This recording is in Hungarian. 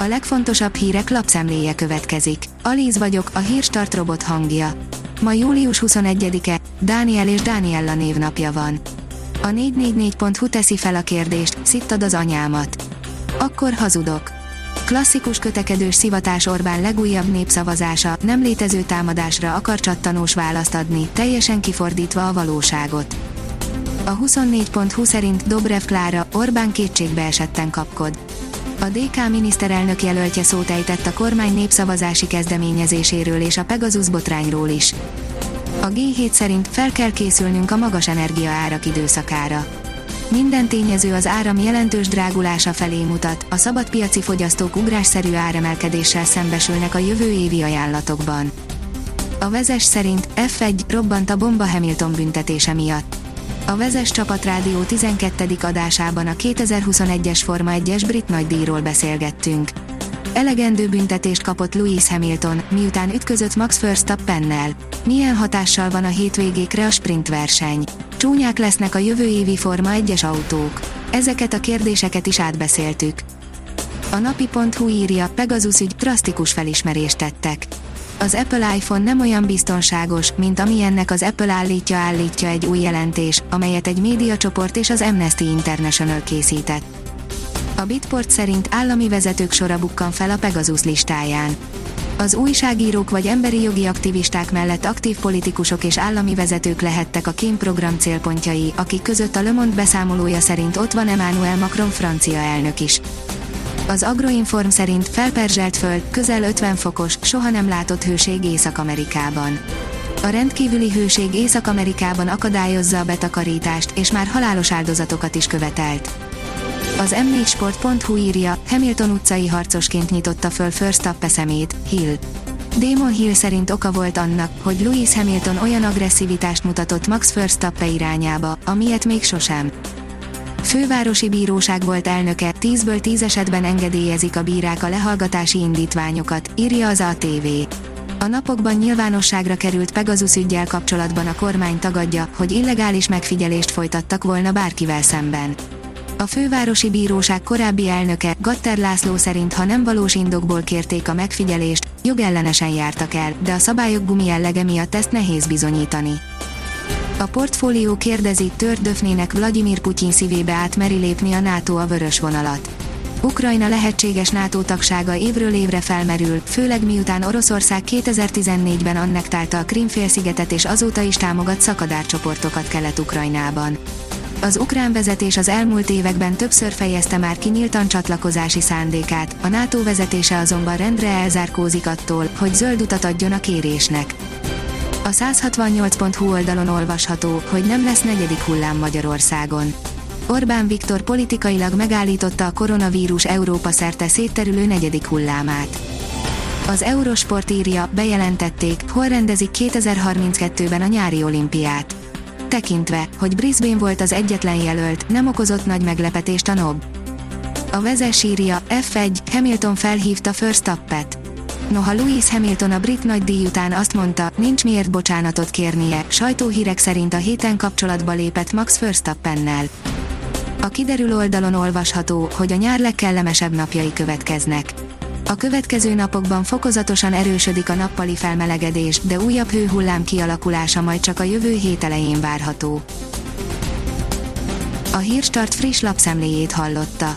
A legfontosabb hírek lapszemléje következik. Alíz vagyok, a hírstart robot hangja. Ma július 21-e, Dániel és Dániella névnapja van. A 444.hu teszi fel a kérdést, szittad az anyámat. Akkor hazudok. Klasszikus kötekedős szivatás Orbán legújabb népszavazása, nem létező támadásra akar csattanós választ adni, teljesen kifordítva a valóságot. A 24.hu szerint Dobrev Klára, Orbán kétségbe esetten kapkod. A DK miniszterelnök jelöltje szót ejtett a kormány népszavazási kezdeményezéséről és a Pegasus botrányról is. A G7 szerint fel kell készülnünk a magas energia árak időszakára. Minden tényező az áram jelentős drágulása felé mutat, a szabadpiaci fogyasztók ugrásszerű áremelkedéssel szembesülnek a jövő évi ajánlatokban. A vezes szerint F1 robbant a bomba Hamilton büntetése miatt. A Vezes Csapatrádió 12. adásában a 2021-es Forma 1-es brit nagydíjról beszélgettünk. Elegendő büntetést kapott Lewis Hamilton, miután ütközött Max Verstappennel. Milyen hatással van a hétvégékre a sprint verseny? Csúnyák lesznek a jövő évi Forma 1-es autók. Ezeket a kérdéseket is átbeszéltük. A napi.hu írja, Pegasus ügy drasztikus felismerést tettek az Apple iPhone nem olyan biztonságos, mint amilyennek az Apple állítja állítja egy új jelentés, amelyet egy médiacsoport és az Amnesty International készített. A Bitport szerint állami vezetők sora bukkan fel a Pegasus listáján. Az újságírók vagy emberi jogi aktivisták mellett aktív politikusok és állami vezetők lehettek a kémprogram célpontjai, akik között a Le Monde beszámolója szerint ott van Emmanuel Macron francia elnök is. Az Agroinform szerint felperzselt föld, közel 50 fokos, soha nem látott hőség Észak-Amerikában. A rendkívüli hőség Észak-Amerikában akadályozza a betakarítást, és már halálos áldozatokat is követelt. Az m4sport.hu írja, Hamilton utcai harcosként nyitotta föl First szemét, Hill. Damon Hill szerint oka volt annak, hogy Lewis Hamilton olyan agresszivitást mutatott Max Verstappen irányába, amilyet még sosem. Fővárosi Bíróság volt elnöke, 10-ből 10 esetben engedélyezik a bírák a lehallgatási indítványokat, írja az ATV. A napokban nyilvánosságra került Pegasus ügyjel kapcsolatban a kormány tagadja, hogy illegális megfigyelést folytattak volna bárkivel szemben. A fővárosi bíróság korábbi elnöke, Gatter László szerint ha nem valós indokból kérték a megfigyelést, jogellenesen jártak el, de a szabályok gumi jellege miatt ezt nehéz bizonyítani. A portfólió kérdezi, tört Döfnének Vladimir Putyin szívébe át meri lépni a NATO a vörös vonalat. Ukrajna lehetséges NATO tagsága évről évre felmerül, főleg miután Oroszország 2014-ben annektálta a Krimfélszigetet és azóta is támogat szakadárcsoportokat Kelet-Ukrajnában. Az ukrán vezetés az elmúlt években többször fejezte már ki nyíltan csatlakozási szándékát, a NATO vezetése azonban rendre elzárkózik attól, hogy zöld utat adjon a kérésnek. A 168.hu oldalon olvasható, hogy nem lesz negyedik hullám Magyarországon. Orbán Viktor politikailag megállította a koronavírus Európa szerte szétterülő negyedik hullámát. Az Eurosport írja, bejelentették, hol rendezik 2032-ben a nyári olimpiát. Tekintve, hogy Brisbane volt az egyetlen jelölt, nem okozott nagy meglepetést a NOB. A vezes írja, F1, Hamilton felhívta First Tappet. Noha Louis Hamilton a brit nagydíj után azt mondta, nincs miért bocsánatot kérnie, sajtóhírek szerint a héten kapcsolatba lépett Max Verstappennel. A kiderül oldalon olvasható, hogy a nyár legkellemesebb napjai következnek. A következő napokban fokozatosan erősödik a nappali felmelegedés, de újabb hőhullám kialakulása majd csak a jövő hét elején várható. A Hírstart friss lapszemléjét hallotta.